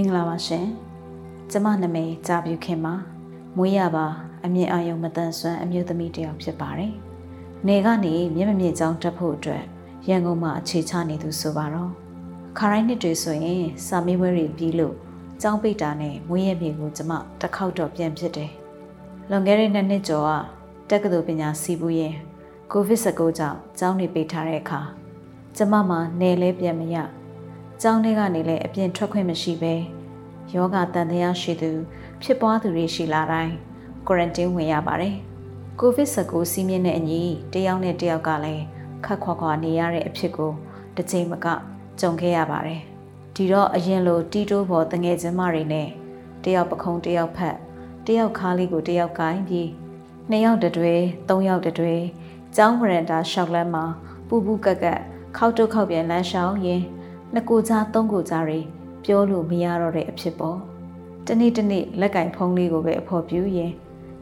င်္ဂလာပါရှင်ကျမနာမည်ကြာပြူခင်ပါမွေးရပါအမြင့်အာယုံမတန်ဆွမ်းအမျိုးသမီးတစ်ယောက်ဖြစ်ပါတယ်နေကနေမျက်မမြင့်ကြောင်းတက်ဖို့အတွက်ရန်ကုန်မှာအခြေချနေသူဆိုပါတော့ခါတိုင်းနှစ်တွေဆိုရင်စာမေးပွဲတွေပြီးလို့ကျောင်းပိတ်တာနဲ့မွေးရမြေကိုကျမတစ်ခေါက်တော့ပြန်ဖြစ်တယ်လွန်ခဲ့တဲ့နှစ်နှစ်ကျော်ကတက္ကသိုလ်ပညာစီးပူးရင်ကိုဗစ် -19 ကြောင့်ကျောင်းတွေပိတ်ထားတဲ့အခါကျမမှာနယ်လဲပြန်မရ ကျောင်းထဲကနေလည်းအပြင်ထွက်ခွင့်မရှိဘဲယောဂတန်တရားရှိသူ ဖြစ်ပွားသူတွေရှိလာတိုင်းကွာရန်တင်းဝင်ရပါတယ်။ကိုဗစ် -19 စီးမြင့်တဲ့အညီတယောက်နဲ့တယောက်ကလည်းခက်ခွာခွာနေရတဲ့အဖြစ်ကိုတစ်ချိန်မကကြုံခဲ့ရပါတယ်။ဒီတော့အရင်လိုတီတိုးပေါ်တငယ်ချင်းမတွေနဲ့တယောက်ပခုံးတယောက်ဖက်တယောက်ခါးလေးကိုတယောက်ကိုင်းပြီးနှစ်ယောက်တတွေသုံးယောက်တတွေကျောင်းဗရန်တာရှောက်လန်းမှာပူပူကက်ကက်ခောက်တုတ်ခောက်ပြန်လမ်းရှောင်းရင် နှစ်ကိုကြားသုံးကိုကြားတွေပြောလို့မရတော့တဲ့အဖြစ်ပေါ့တနေ့တနေ့လက်ကင်ဖုံးလေးကိုပဲအဖို့ပြူရင်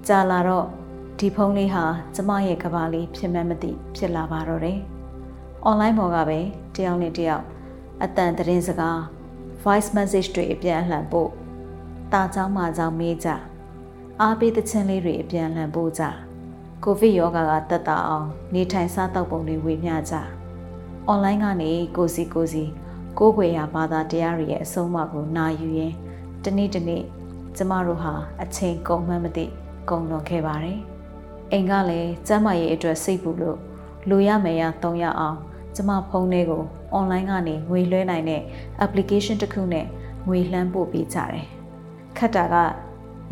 ကြာလာတော့ဒီဖုံးလေးဟာကျမရဲ့ကဘာလေးဖြစ်မှမသိဖြစ်လာပါတော့တယ်။ online ပေါ်ကပဲတယောက်နဲ့တယောက်အတန်သတင်းစကား voice message တွေအပြန်အလှန်ပို့တာချောင်းမာချောင်းမေးကြအားပေးသချင်းလေးတွေအပြန်အလှန်ပို့ကြကိုဗစ်ရောဂါကတက်တာအောင် နေထိုင်စားတောက်ပုံတွေဝေမျှကြ online ကနေကိုစီကိုစီ ကိုးကွယ်ရာဘာသာတရားတွေရဲ့အဆုံးအမကိုနာယူရင်းတနေ့တနေ့ကျမတို့ဟာအချိန်ကုန်မှန်းမသိကုန်လွန်ခဲ့ပါတယ်။အိမ်ကလည်းကျမ်းမာရေးအတွက်စိတ်ပူလို့လူရမယ်ရသုံးရအောင်ကျမဖုန်းထဲကို online ကနေငွေလွှဲနိုင်တဲ့ application တစ်ခုနဲ့ငွေလှမ်းပို့ပေးကြတယ်။ခက်တာက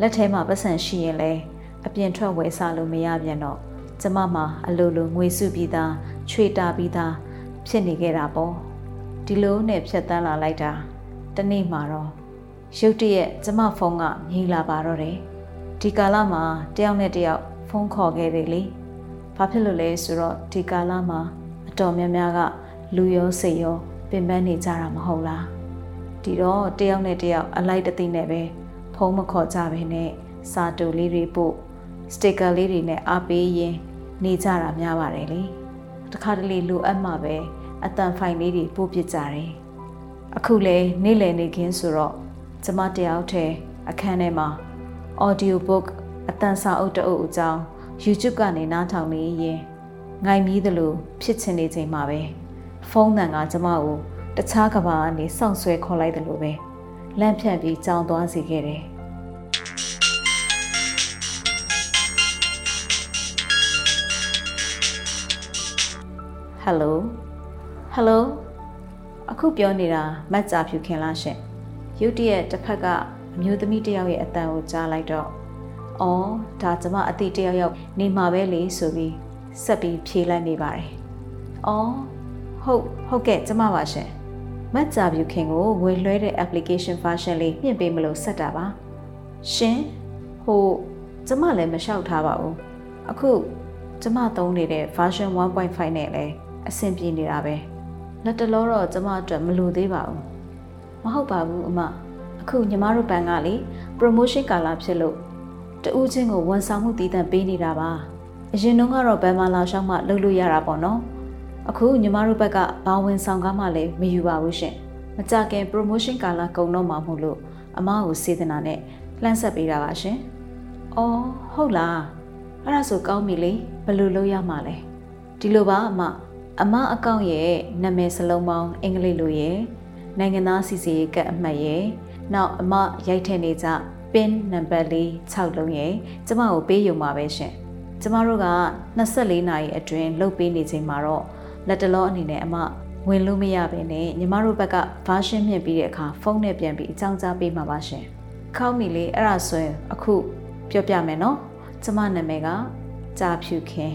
လက်ထဲမှာပတ်စံရှိရင်လည်းအပြင်ထွက်ဝယ်စားလို့မရပြန်တော့ကျမမှာအလိုလိုငွေစုပြီးသားချွေတာပြီးသားဖြစ်နေခဲ့တာပေါ့ ဒီလိုနဲ့ဖြတ်တန်းလာလိုက်တာတနေ့မှာတော့ရုတ်တရက်ကျမဖုန်းကမြည်လာပါတော့တယ်ဒီကာလမှာတယောက်နဲ့တယောက်ဖုန်းခေါ်ခဲ့တယ်လေဘာဖြစ်လို့လဲဆိုတော့ဒီကာလမှာအတော်များများကလူရောစိတ်ရောပင်ပန်းနေကြတာမဟုတ်လားဒီတော့တယောက်နဲ့တယောက်အလိုက်တသိနဲ့ပဲဖုန်းမခေါ်ကြဘဲနဲ့စာတူလေးတွေပို့စတစ်ကာလေးတွေနဲ့အားပေးရင်နေကြတာများပါတယ်လေတခါတလေလိုအပ်မှပဲ အတန်ဖိုင်လေးတွေပို့ပစ်ကြတယ်အခုလဲနေ့လည်နေခင်းဆိုတော့ကျမတယောက်ထဲအခန်းထဲမှာ audio book အတန်စာအုပ်တအုပ်အကြောင်း YouTube ကနေနားထောင်နေရင်ငိုင်မီးသလိုဖြစ်ချင်နေချိန်မှာပဲဖုန်းတန်ကကျမကိုတခြားကဘာကနေစောင့်ဆွဲခေါ်လိုက်တယ်လို့ပဲလန့်ဖြန့်ပြီးကြောင်သွားစေခဲ့တယ်ဟယ်လို ဟယ်လိုအခုပြောနေတာမတ်ကြာဖြူခင်လားရှင်ရုတ်တရက်တစ်ဖက်ကအမျိုးသမီးတယောက်ရဲ့အတန်ကိုကြားလိုက်တော့အော်ဒါကျမအတိတယောက်ယောက်နေမှာပဲလေဆိုပြီးဆက်ပြီးဖြေလိုက်နေပါတယ်အော်ဟုတ်ဟုတ်ကဲ့ကျမပါရှင်မတ်ကြာဖြူခင်ကိုငွေလွှဲတဲ့ application version လေးမြင့်ပေးမလို့ဆက်တာပါရှင်ဟိုကျမလည်းမလျှောက်ထားပါဘူးအခုကျမသုံးနေတဲ့ version 1.5နဲ့လည်းအဆင်ပြေနေတာပဲ လက်တလောတော့ကျမအတွက်မလိုသေးပါဘူးမဟုတ်ပါဘူးအမအခုညီမတို့ဘဏ်ကလေ promotion ကာလဖြစ်လို့တဦးချင်းကိုဝန်ဆောင်မှုတည်တံ့ပေးနေတာပါအရင်တုန်းကတော့ဘဏ်မှာလာရှောက်မှလုပ်လို့ရတာပေါ့နော်အခုညီမတို့ဘက်ကဘာဝန်ဆောင်ကားမှလည်းမယူပါဘူးရှင်မကြခင် promotion ကာလကုန်တော့မှမို့လို့အမကိုစေတနာနဲ့လှမ်းဆက်ပေးတာပါရှင်အော်ဟုတ်လားအဲ့ဒါဆိုကောင်းပြီလေဘယ်လိုလုပ်ရမှာလဲဒီလိုပါအမ အမအကောင့်ရဲ့နာမည်စလုံးပေါင်းအင်္ဂလိပ်လိုရဲ့နိုင်ငံသားစီစီကတ်အမှတ်ရဲ့နောက်အမရိုက်ထည့်နေကြ pin နံပါတ်လေး6လုံးရဲ့ကျမကိုပေးယူမှာပဲရှင်ကျမတို့က24နာရီအတွင်းလုတ်ပေးနေချိန်မှာတော့လက်တလောအနေနဲ့အမဝင်လို့မရဘဲနဲ့ညီမတို့ဘက်က version မြင့်ပြီးတဲ့အခါဖုန်းနဲ့ပြန်ပြီးအကြောင်းကြားပေးမှာပါရှင်ခေါင်းမီလေးအဲ့ဒါဆိုရင်အခုပြောပြမယ်နော်ကျမနာမည်ကကြာဖြူခင်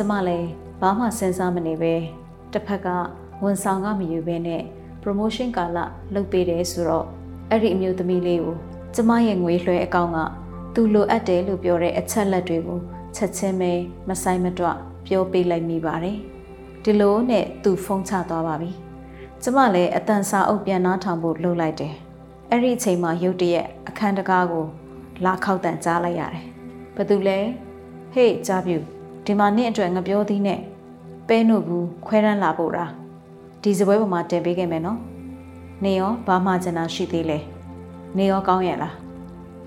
ကျမလည်းဘာမှစဉ်းစားမနေပဲတစ်ဖက်ကဝန်ဆောင်ကမယူဘဲနဲ့ promotion ကာလလုပ်ပေးတယ်ဆိုတော့အဲ့ဒီအမျိုးသမီးလေးကိုကျမရဲ့ငွေလွှဲအကောင့်ကသူလိုအပ်တယ်လို့ပြောတဲ့အချက်လက်တွေကိုချက်ချင်းပဲမဆိုင်မတော့ပြောပေးလိုက်မိပါတယ်ဒီလိုနဲ့သူဖုန်းချသွားပါပြီကျမလည်းအတန်စာအုပ်ပြန်နှားထောင်ဖို့လှုပ်လိုက်တယ်အဲ့ဒီအချိန်မှာရုတ်တရက်အခန်းတကားကိုလာခောက်တန်ကြားလိုက်ရတယ်ဘသူလဲဟေးကြားပြူ ဒီမှာနင့်အတွက်ငပြောသည်နဲ့ပဲနို့ဘူးခွဲရမ်းလာဖို့တာဒီစပွဲပေါ်မှာတင်ပေးခဲ့မယ်နော်နေရောဘာမှကျန်တာရှိသေးလဲနေရောကောင်းရဲ့လား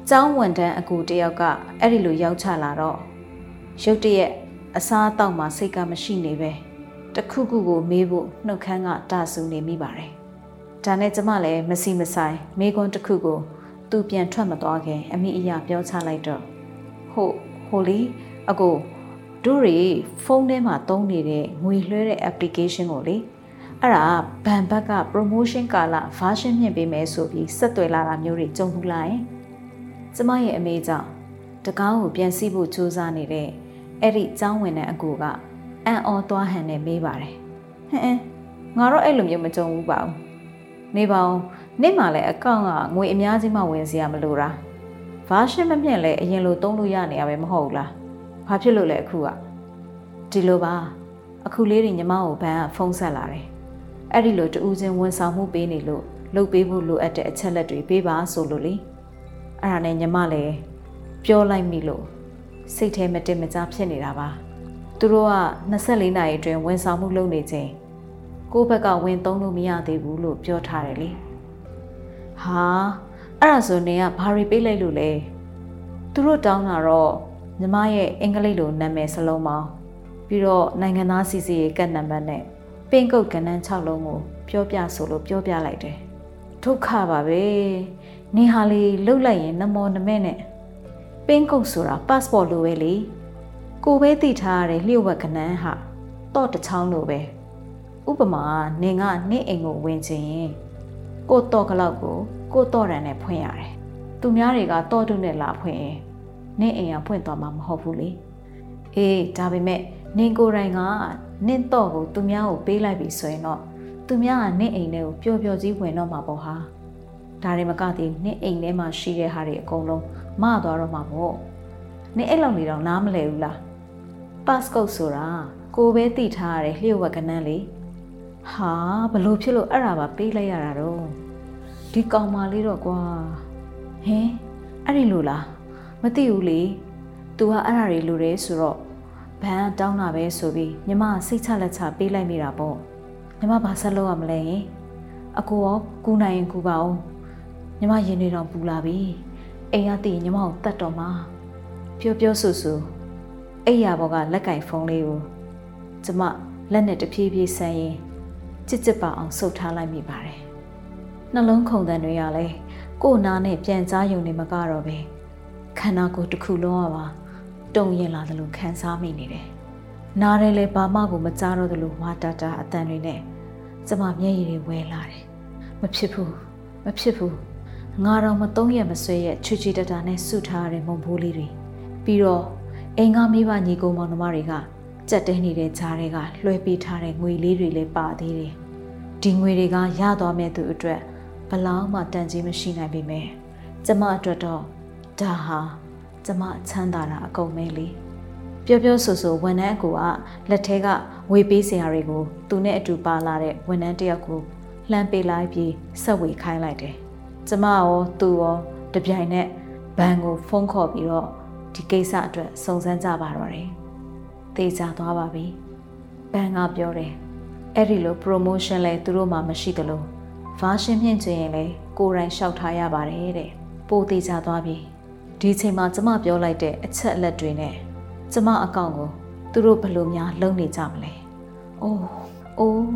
ကျောင်းဝန်တန်းအကူတယောက်ကအဲ့ဒီလိုရောက်ချလာတော့ရုတ်တရက်အစားအသောက်မှာစိတ်ကမရှိနေပဲတခုခုကိုမေးဖို့နှုတ်ခမ်းကတာဆူနေမိပါတယ်ဒါနဲ့ကျမလည်းမစီမဆိုင်မေးခွန်းတစ်ခုကိုသူပြန်ထွက်မသွားခင်အမိအရာပြောချလိုက်တော့ဟုတ်ဟိုလီအကို တို့တွေဖုန်းထဲမှာသုံးနေတဲ့ငွေလွှဲတဲ့ application ကိုလေအဲ့ဒါဘန်ဘက်က promotion ကာလ version မြင့်ပေးမယ်ဆိုပြီးဆက်သွယ်လာတာမျိုးတွေကြုံဘူးလားကျမရဲ့အမေကြောင့်တကောင်းကိုပြန်စီးဖို့စူးစမ်းနေတဲ့အဲ့ဒီចောင်းဝင်တဲ့အကူကအံ့ဩသွားဟန်နဲ့မေးပါတယ်ဟင်ငါတော့အဲ့လိုမျိုးမကြုံဘူးပါဘူးနေပါဦးနေ့မှလည်းအကောင့်ကငွေအများကြီးမှဝင်စရာမလိုတာ version မမြင့်လဲအရင်လိုသုံးလို့ရနေရပဲမဟုတ်ဘူးလား ဘာဖြစ်လို့လဲအခုကဒီလိုပါအခုလေးတွေညီမကိုဘန်ကဖုန်းဆက်လာတယ်အဲ့ဒီလိုတူးချင်းဝန်ဆောင်မှုပေးနေလို့လုပ်ပေးဖို့လိုအပ်တဲ့အချက်လက်တွေပေးပါဆိုလို့လေအဲ့ဒါနဲ့ညီမလည်းပြောလိုက်မိလို့စိတ်ထဲမတင်မကြဖြစ်နေတာပါသူတို့က24နာရီအတွင်းဝန်ဆောင်မှုလုပ်နေချိန်ကိုယ့်ဘက်ကဝင်သုံးလို့မရသေးဘူးလို့ပြောထားတယ်လေဟာအဲ့ဒါဆိုနေကဘာတွေပေးလိုက်လို့လဲသူတို့တောင်းတာတော့ ညီမရဲ့အင်္ဂလိပ်လိုနာမည်စလုံးပေါင်းပြီးတော့နိုင်ငံသားစီစီရဲ့ကတ်နံပါတ်နဲ့ပင်ကုတ်ကဏ္ဍ6လုံးကိုပြောပြဆိုလို့ပြောပြလိုက်တယ်ဒုက္ခပါပဲနေဟာလေးလှုပ်လိုက်ရင်နမောနမဲနဲ့ပင်ကုတ်ဆိုတာ passport လိုပဲလေကိုပဲသိထားရတဲ့လျှို့ဝှက်ကဏ္ဍဟာတော့တချောင်းလိုပဲဥပမာနင်ကနေ့အိမ်ကိုဝင်ချင်ရင်ကိုတော့ကလောက်ကိုကိုတော့ရန်နဲ့ဖွင့်ရတယ်သူများတွေကတော့တုနဲ့လာဖွင့်ရင် နင့်အိမ်ကဖွင့်သွားမှာမဟုတ်ဘူးလေအေးဒါပေမဲ့နင်ကိုယ်တိုင်ကနင့်တော့ကိုသူများကိုပေးလိုက်ပြီဆိုရင်တော့သူများကနင့်အိမ်ထဲကိုပျော်ပျော်ကြီးဝင်တော့မှာပေါ့ဟာဒါတွေမကသေးနင့်အိမ်ထဲမှာရှိတဲ့ဟာတွေအကုန်လုံးမသွားတော့မှာပေါ့နင်အဲ့လောက်နေတော့နားမလဲဘူးလားပတ်စကုတ်ဆိုတာကိုပဲသိထားရတဲ့လျှို့ဝှက်ကနန်းလေဟာဘလို့ဖြစ်လို့အဲ့ဒါပါပေးလိုက်ရတာတော့ဒီကောင်မလေးတော့ကွာဟင်အဲ့ဒီလိုလား မသိဘူးလေ။ तू ကအဲ့ဒါတွေလိုတယ်ဆိုတော့ဘန်တောင်းတာပဲဆိုပြီးညီမစိတ်ချလက်ချပေးလိုက်မိတာပေါ့။ညီမဘာဆက်လုပ်ရမလဲ။အကိုရောကူနိုင်ရင်ကူပါအောင်။ညီမရင်တွေတော့ပူလာပြီ။အိမ်ကတည်ညီမကိုတတ်တော်မှာပြောပြောဆူဆူအိယာဘောကလက်ကင်ဖုန်းလေးကိုကျမလက်နဲ့တဖြည်းဖြည်းဆန်းရင်ကြစ်ကြစ်ပါအောင်ဆုပ်ထားလိုက်မိပါတယ်။နှလုံးခုန်တန်တွေကလည်းကို့နာနဲ့ပြန်ကြားယုံနေမကတော့ပဲ။ ခန္ဓာကိုယ်တစ်ခုလုံးကပါတုံရင်လာတယ်လို့ခံစားမိနေတယ်။နားရဲလဲဘာမှကိုမကြားတော့သလိုဝါတာတာအတန်တွေနဲ့ကျမမျက်ရည်တွေဝဲလာတယ်။မဖြစ်ဘူးမဖြစ်ဘူးငါတော့မသုံးရမဆွဲရဲ့ချွချီတတာနဲ့ဆုထားရတဲ့မုံဘိုးလေးတွေပြီးတော့အိမ်ကမိဘညီကိုမောင်နှမတွေကကြက်တဲနေတဲ့ဂျားတွေကလွှဲပေးထားတဲ့ငွေလေးတွေလည်းပါသေးတယ်။ဒီငွေတွေကရသွားမဲ့သူအတွက်ဘလောက်မှတန်ကြီးမရှိနိုင်ပေမဲ့ကျမအတွက်တော့ ဒါဟာကျမချမ်းသာတာအကုန်ပဲလေပြောပြောဆိုဆိုဝန်ထမ်းအကူကလက်ထဲကဝေပေးစရာတွေကိုသူနဲ့အတူပါလာတဲ့ဝန်ထမ်းတယောက်ကိုလှမ်းပေးလိုက်ပြီးဆက်ဝေခိုင်းလိုက်တယ်ကျမရောသူရောတပြိုင်နက်ဘန်ကိုဖုန်းခေါ်ပြီးတော့ဒီကိစ္စအတွက်စုံစမ်းကြပါတော့တယ်သေချာသွားပါပြီဘန်ကပြောတယ်အဲ့ဒီလို promotion လဲသူတို့မှမရှိသလို version မြင့်ချင်ရင်လဲကိုယ်တိုင်လျှောက်ထားရပါတယ်တဲ့ပိုသေးချသွားပြီ ဒီချိန်မှာကျမပြောလိုက်တဲ့အချက်အလက်တွေနဲ့ကျမအကောင့်ကိုသူတို့ဘယ်လိုများလုပ်နေကြမလဲ။အိုးအိုး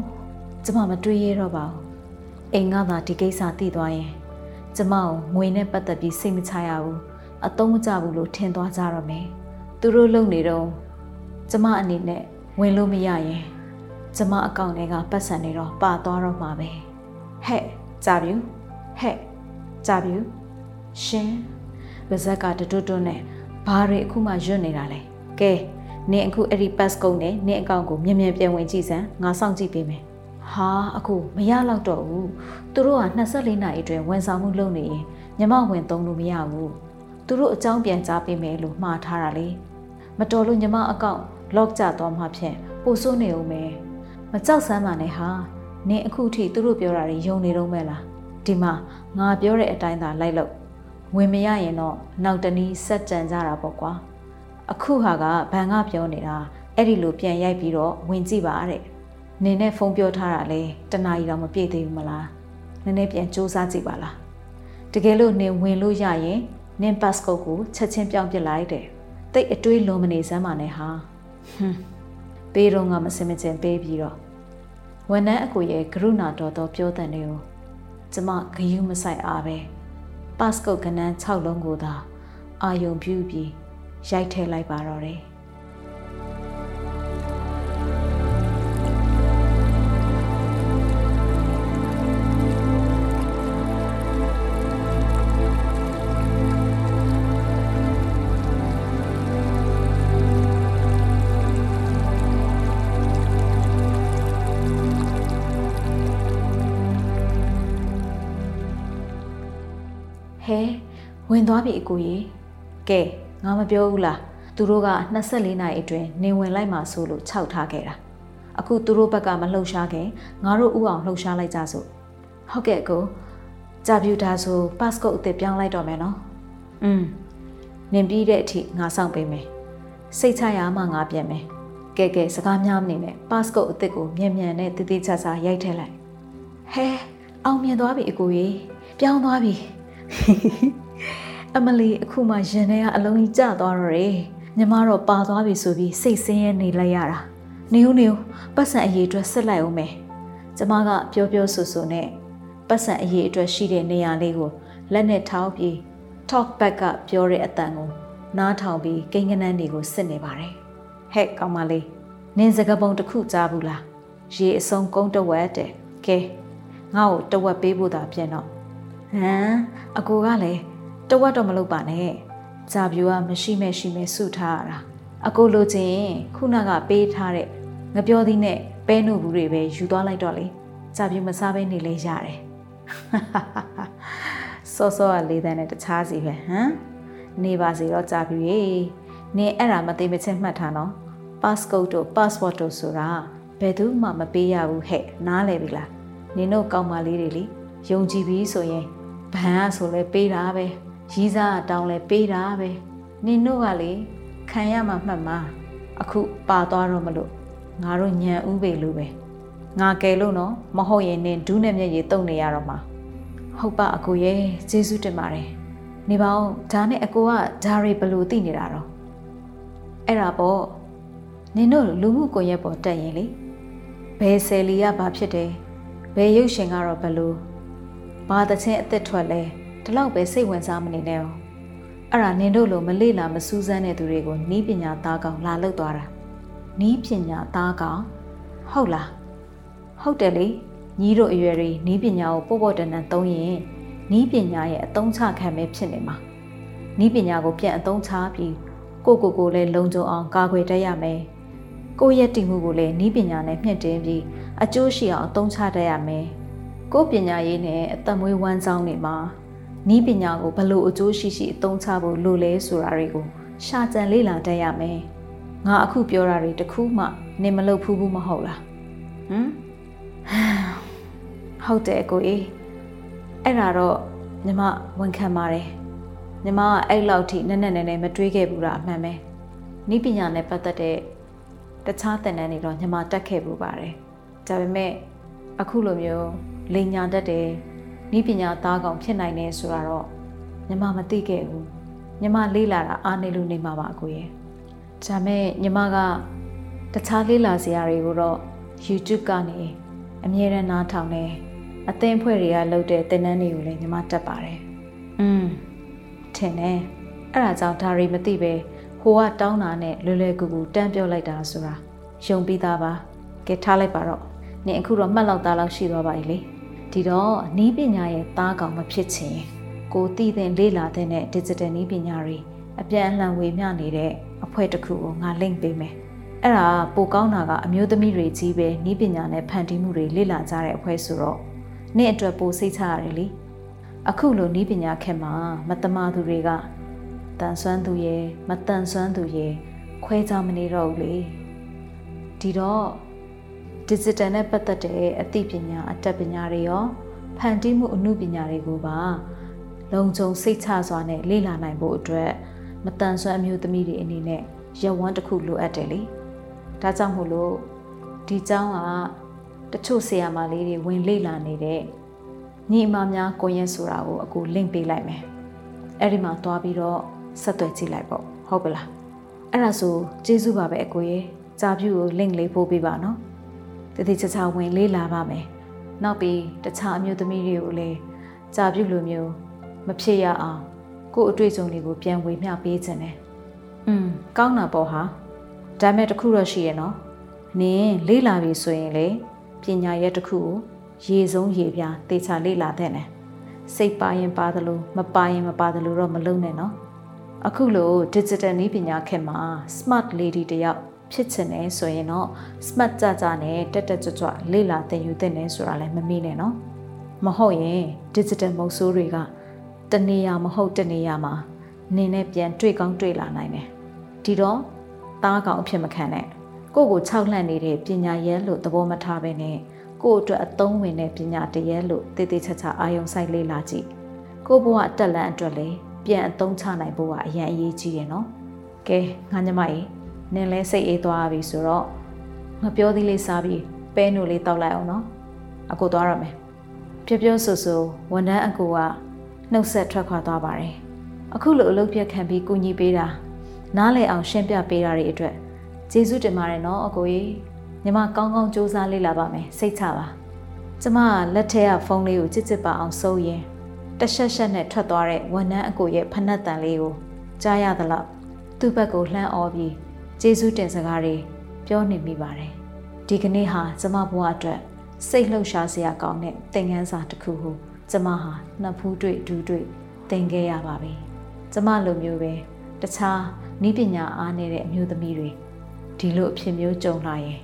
ကျမမတွေးရတော့ပါဘူး။အိမ်ကသာဒီကိစ္စသိသွားရင်ကျမကိုငွေနဲ့ပတ်သက်ပြီးစိတ်မချရဘူး။အသုံးမကျဘူးလို့ထင်သွားကြတော့မယ်။သူတို့လုပ်နေတော့ကျမအနေနဲ့ဝင်လို့မရရင်ကျမအကောင့်ထဲကပတ်စံနေတော့ပါသွားတော့မှာပဲ။ဟဲ့ကြပြီ။ဟဲ့ကြပြီ။ရှင် ပါဇက်ကတွတ်တွတ်နဲ့ဘာတွေအခုမှရွတ်နေတာလဲ။ကဲနင်အခုအဲ့ဒီ pass code နဲ့နင်အကောင့်ကိုမြန်မြန်ပြန်ဝင်ကြည့်စမ်းငါစောင့်ကြည့်ပေးမယ်ဟာအခုမရတော့တော့ဘူးသူတို့က24နာရီအတွင်းဝန်ဆောင်မှုလုပ်နေရင်ညမဝင်သုံးလို့မရဘူးသူတို့အကြောင်းပြန်ကြားပေးမယ်လို့မှားထားတာလေမတော်လို့ညမအကောင့် lock ကျသွားမှဖြင့်ပို့ဆိုးနေဦးမယ်မကြောက်စမ်းပါနဲ့ဟာနင်အခုထိသူတို့ပြောတာတွေယုံနေတော့မဲ့လားဒီမှာငါပြောတဲ့အတိုင်းသာလိုက်လို့ ဝင်မရရင်တော့နောက်တနည်းဆက်ကြံကြတာပေါ့ကွာအခုဟာကဘန်ကပြောနေတာအဲ့ဒီလိုပြန်ရိုက်ပြီးတော့ဝင်ကြည့်ပါတဲ့နင်းနဲ့ဖုန်းပြောထားတာလေတနားရီတော့မပြည့်သေးဘူးမလားနည်းနည်းပြန်စူးစမ်းကြည့်ပါလားတကယ်လို့နင်ဝင်လို့ရရင်နင် passport ကိုချက်ချင်းပြောင်းပြလိုက်တဲ့တိတ်အတွေးလုံးမနေစမ်းပါနဲ့ဟာဟွန်းပေးတော့ငါမစင်မကျင်ပေးပြီးတော့ဝန်ထမ်းအကူရဲ့ကရုဏာတော်တော်ပြောတဲ့နေကိုကျမဂယုမဆိုင်အားပဲ passport ကနန်း6လုံးကိုသာအာယုံပြူပြီးရိုက်ထည့်လိုက်ပါတော့တယ် ဝင်သွားပြီအကိုကြီးကဲငါမပြောဘူးလားသူတို့က24နာရီအတွင်းနေဝင်လိုက်မှဆိုလို့ခြောက်ထားခဲ့တာအခုသူတို့ဘက်ကမလှုပ်ရှားခင်ငါတို့ဥအောင်လှုပ်ရှားလိုက်ကြစို့ဟုတ်ကဲ့ကိုဂျာပြူတာဆို passport အသစ်ပြောင်းလိုက်တော့မယ်နော်อืมနင်ပြီးတဲ့အထိငါစောင့်ပေးမယ်စိတ်ချရမှငါပြန်မယ်ကဲကဲစကားများမနေနဲ့ passport အသစ်ကိုမြန်မြန်နဲ့တည်တည်ချာချာရိုက်ထည့်လိုက်ဟဲအောင်မြင်သွားပြီအကိုကြီးပြောင်းသွားပြီ အမလီအခုမှရင်ထဲကအလုံးကြီးကျသွားတော့တယ်ညီမတော့ပါသွားပြီဆိုပြီးစိတ်ဆင်းရဲနေလိုက်ရတာနေဦးနေဦးပတ်စံအရေးအတွက်ဆက်လိုက်အောင်မယ်ကျမကပြောပြောဆိုဆိုနဲ့ပတ်စံအရေးအတွက်ရှိတဲ့နေရာလေးကိုလက်နဲ့ထောက်ပြီး talk back ကပြောတဲ့အတန်ကိုနားထောင်ပြီးကိန်းကနန်းတွေကိုစစ်နေပါတယ်ဟဲ့ကောင်မလေးနင်းစကပုံတစ်ခုကြားဘူးလားရေအစုံကုန်းတဝက်တဲ့ကဲငါ့ကိုတဝက်ပေးဖို့သာပြင်တော့ဟမ်အကူကလည်း တဝက်တော့မလုပ်ပါနဲ့ဂျာဗျူကမရှိမဲ့ရှိမဲ့စုထားရတာအကိုလိုချင်ခုနကပေးထားတဲ့ငပြောသည်နဲ့ပဲနို့ဘူးတွေပဲယူသွားလိုက်တော့လေဂျာဗျူမစားဘဲနေလဲရတယ်စောစောကလေးတန်းနဲ့တခြားစီပဲဟမ်နေပါစေတော့ဂျာဗျူရေနင်အဲ့ဒါမသိမချင်းမှတ်ထားနော် passport တို့ passport တို့ဆိုတာဘယ်သူမှမပေးရဘူးဟဲ့နားလဲပြီလားနင်တို့ကောင်းမလေးတွေလေယုံကြည်ပြီးဆိုရင်ဘန်ကဆိုလဲပေးတာပဲ ရီးစားတောင်းလဲပေးတာပဲနင်တို့ကလေခံရမှာမှတ်မှာအခုပါသွားတော့မလို့ငါတို့ညံဥပေလို့ပဲငါကယ်လို့နော်မဟုတ်ရင်နင်ဒူးနဲ့မျက်ရည်တုံနေရတော့မှာဟုတ်ပါအကိုရဲ့ကျေးဇူးတင်ပါတယ်နေပါဦးဒါနဲ့အကိုကဓာရီဘလို့သိနေတာတော့အဲ့ဒါပေါ့နင်တို့လူမှုကွန်ရက်ပေါ်တက်ရင်လေဘယ်ဆယ်လီကဘာဖြစ်တယ်ဘယ်ရုပ်ရှင်ကတော့ဘလို့ဘာတချင်းအသက်ထွက်လဲ ဒီလောက်ပဲစိတ်ဝင်စားမနေနဲ့အောင်အဲ့ဒါနင်တို့လိုမလေ့လာမစူးစမ်းတဲ့သူတွေကိုနီးပညာသားကောင်လာလောက်သွားတာနီးပညာသားကောင်ဟုတ်လားဟုတ်တယ်လေညီတို့အရွယ်တွေနီးပညာကိုပို့ပို့တန်တန်သုံးရင်နီးပညာရဲ့အသုံးချခံပဲဖြစ်နေမှာနီးပညာကိုပြန်အသုံးချပြီးကိုကိုကိုလည်းလုံခြုံအောင်ကာကွယ်တတ်ရမယ်ကိုယ့်ရဲ့တည်မှုကိုလည်းနီးပညာနဲ့မြင့်တင်ပြီးအကျိုးရှိအောင်အသုံးချတတ်ရမယ်ကိုယ်ပညာရေးနဲ့အသက်မွေးဝမ်းဆောင်နေမှာ နီးပညာကိုဘလို့အကျိုးရှိရှိအသုံးချဖို့လိုလဲဆိုတာတွေကိုရှာကြံလေ့လာတတ်ရမယ်ငါအခုပြောတာတွေတခုမှနင်မလုပ်ဖူးဘူးမဟုတ်လားဟမ်ဟဟုတ်တယ်အကိုကြီးအဲ့ဒါတော့ညီမဝန်ခံပါတယ်ညီမကအဲ့လောက်ထိနက်နက်နဲနဲမတွေးခဲ့ဘူးလားအမှန်ပဲနီးပညာနဲ့ပတ်သက်တဲ့တခြားသင်တန်းတွေတော့ညီမတက်ခဲ့ဘူးပါတယ်ဒါပေမဲ့အခုလိုမျိုးလိန်ညာတတ်တယ် နီးပညာသားကောင်ဖြစ်နိုင်တယ်ဆိုတာတော့ညီမမသိခဲ့ဘူးညီမလေးလာတာအားနေလို့နေမှာပါအကိုရဲ့ဒါမဲ့ညီမကတခြားလေးလာစရာတွေကိုတော့ YouTube ကနေအမြဲတမ်းနားထောင်နေအသင်းဖွဲ့တွေကလုပ်တဲ့သင်တန်းတွေကိုလည်းညီမတက်ပါတယ်။อืมထင်တယ်။အဲ့ဒါကြောင့်ဒါရီမသိပဲဟိုကတောင်းတာနဲ့လွယ်လွယ်ကူကူတန်းပြောလိုက်တာဆိုတာယုံပြီးသားပါ။ကဲထားလိုက်ပါတော့။နင်အခုတော့မှတ်လောက်သားလောက်ရှိသွားပါပြီလေ။ ဒီတော့နီးပညာရဲ့သားကောင်မဖြစ်ချင်ကိုတည်တဲ့လေးလာတဲ့ digital နီးပညာတွေအပြန်အလှန်ဝေမျှနေတဲ့အဖွဲ့တစ်ခုကိုငါ link ပေးမယ်။အဲ့ဒါပိုကောင်းတာကအမျိုးသမီးတွေကြီးပဲနီးပညာနဲ့ဖန်တီးမှုတွေလေ့လာကြတဲ့အဖွဲ့ဆိုတော့နေ့အတွက်ပိုစိတ်ချရတယ်လေအခုလိုနီးပညာခက်မှာမတမာသူတွေကတန်ဆွမ်းသူရဲ့မတန်ဆွမ်းသူရဲ့ခွဲခြားမနေတော့ဘူးလေဒီတော့ digital နဲ့ပတ်သက်တဲ့အသိပညာအတတ်ပညာတွေရောဖန်တီးမှုအမှုပညာတွေကိုပါလုံခြုံစိတ်ချစွာနဲ့လေ့လာနိုင်ဖို့အတွက်မတန်ဆွမ်းအမျိုးသမီးတွေအနေနဲ့ရက်ဝန်းတစ်ခုလိုအပ်တယ်လေ။ဒါကြောင့်မို့လို့ဒီကျောင်းကတချို့ဆရာမလေးတွေဝင်လေ့လာနေတဲ့ညီအမများကိုရင်ဆိုတာကိုအကူ link ပေးလိုက်မယ်။အဲ့ဒီမှာတွားပြီးတော့ဆက်သွယ်ကြည့်လိုက်ပေါ့ဟုတ်ပလား။အဲ့ဒါဆိုကျေးဇူးပါပဲအကူရေ။ကြာပြူကို link လေးပို့ပေးပါနော်။ တတိချာချာဝင်လေးလာပါမယ်နောက်ပြီးတခြားအမျိုးသမီးတွေကိုလည်းဂျာပြူလိုမျိုးမဖြစ်ရအောင်ကို့အတွေ့အကြုံတွေကိုပြန်ဝေမျှပေးခြင်းတယ်อืมကောင်းတာပေါ့ဟာဒါမဲ့တခုတော့ရှိရဲ့နော်နင်းလေးလာပြီဆိုရင်လေပညာရက်တစ်ခုကိုရေဆုံးရေပြားတေချာလေ့လာတဲ့နဲ့စိတ်ပါရင်ပါသလိုမပါရင်မပါသလိုတော့မလုံးနဲ့နော်အခုလို digital နည်းပညာခေတ်မှာ smart lady တယောက် ဖြစ်ချင်တယ်ဆိုရင်တော့ smart ကြကြနဲ့တက်တက်ကြွကြွလေ့လာသင်ယူသင့်တယ်ဆိုတာလည်းမမေ့နဲ့နော်မဟုတ်ရင် digital မုတ်ဆိုးတွေကတနေရာမဟုတ်တနေရာမှာနင်းနဲ့ပြန်တွေ့ကောင်းတွေ့လာနိုင်တယ်ဒီတော့သားကောင်အဖြစ်မခံနဲ့ကိုကို၆လှန့်နေတဲ့ပညာရဲလို့သဘောမထားဘဲနဲ့ကိုအတွက်အသုံးဝင်တဲ့ပညာတရဲလို့တည်တည်ချာချာအာယုံဆိုင်လေးလာကြည့်ကိုဘဝအတက်လန့်အတွက်လည်းပြန်အသုံးချနိုင်ဖို့ကအရင်အရေးကြီးတယ်နော်ကဲငါညမကြီး နင်လဲစိတ်အေးသွားပြီဆိုတော့ငါပြောသေးလေးစားပြီးပဲနိုလေးတောက်လိုက်အောင်နော်အကိုသွားရမယ်ပြပြဆူဆူဝန်ထမ်းအကိုကနှုတ်ဆက်ထွက်ခွာသွားပါတယ်အခုလိုအလုပ်ပြတ်ခံပြီးကူညီပေးတာနားလည်အောင်ရှင်းပြပေးတာတွေအတွက်ကျေးဇူးတင်ပါတယ်နော်အကိုကြီးညီမကောင်းကောင်းစူးစမ်းလေ့လာပါမယ်စိတ်ချပါကျမလက်ထဲကဖုန်းလေးကိုချစ်ချစ်ပါအောင်စိုးရင်တရှက်ရှက်နဲ့ထွက်သွားတဲ့ဝန်ထမ်းအကိုရဲ့ဖနက်တန်လေးကိုကြားရသလောက်သူ့ဘက်ကိုလှမ်းអော်ပြီး ကျေးဇူးတင်စကားတွေပြောနေမိပါတယ်ဒီကနေ့ဟာကျမဘဝအတွက်စိတ်လှုပ်ရှားစရာကောင်းတဲ့သင်ခန်းစာတစ်ခုကိုကျမဟာနှစ်ဖူးတွေ့ဒူးတွေ့သင်ခဲ့ရပါပြီကျမလိုမျိုးပဲတခြားဤပညာအားနည်းတဲ့အမျိုးသမီးတွေဒီလိုအဖြစ်မျိုးကြုံလာရင်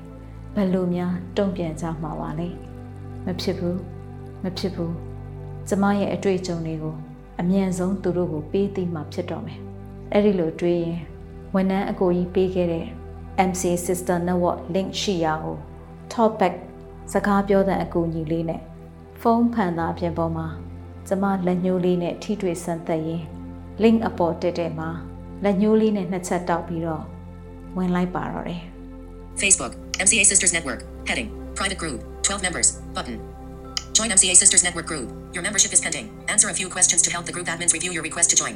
ဘယ်လိုများတုံ့ပြန်ကြမှာပါလဲမဖြစ်ဘူးမဖြစ်ဘူးကျမရဲ့အတွေ့အကြုံတွေကိုအမြန်ဆုံးသူတို့ကိုပေးသိမှဖြစ်တော့မယ်အဲ့ဒီလိုတွေးရင် ဝန်ထမ်းအကိုကြီးပေးခဲ့တဲ့ MC Sister Network link ရှိရာကို topic စကားပြောတဲ့အကူအညီလေးနဲ့ဖုန်းဖန်သားပြင်ပေါ်မှာကျမလက်ညှိုးလေးနဲ့ထိတွေ့ဆန်းသက်ရင် link အပေါ်တက်တဲ့မှာလက်ညှိုးလေးနဲ့နှစ်ချက်တောက်ပြီးတော့ဝင်လိုက်ပါတော့တယ် Facebook, MCA Sisters Network, heading, private group, 12 members, button. Join MCA Sisters Network group. Your membership is pending. Answer a few questions to help the group admins review your request to join.